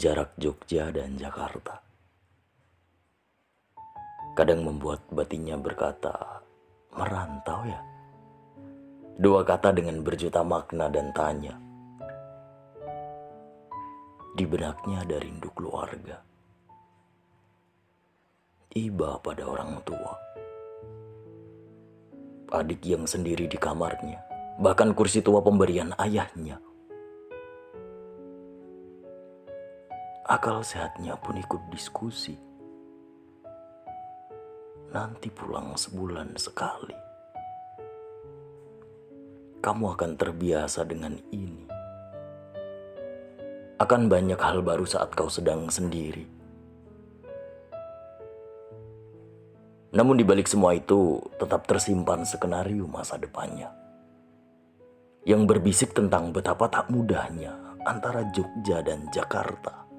jarak Jogja dan Jakarta. Kadang membuat batinnya berkata, merantau ya. Dua kata dengan berjuta makna dan tanya. Di benaknya ada rindu keluarga. Iba pada orang tua. Adik yang sendiri di kamarnya, bahkan kursi tua pemberian ayahnya Akal sehatnya pun ikut diskusi. Nanti pulang sebulan sekali. Kamu akan terbiasa dengan ini. Akan banyak hal baru saat kau sedang sendiri. Namun di balik semua itu tetap tersimpan skenario masa depannya. Yang berbisik tentang betapa tak mudahnya antara Jogja dan Jakarta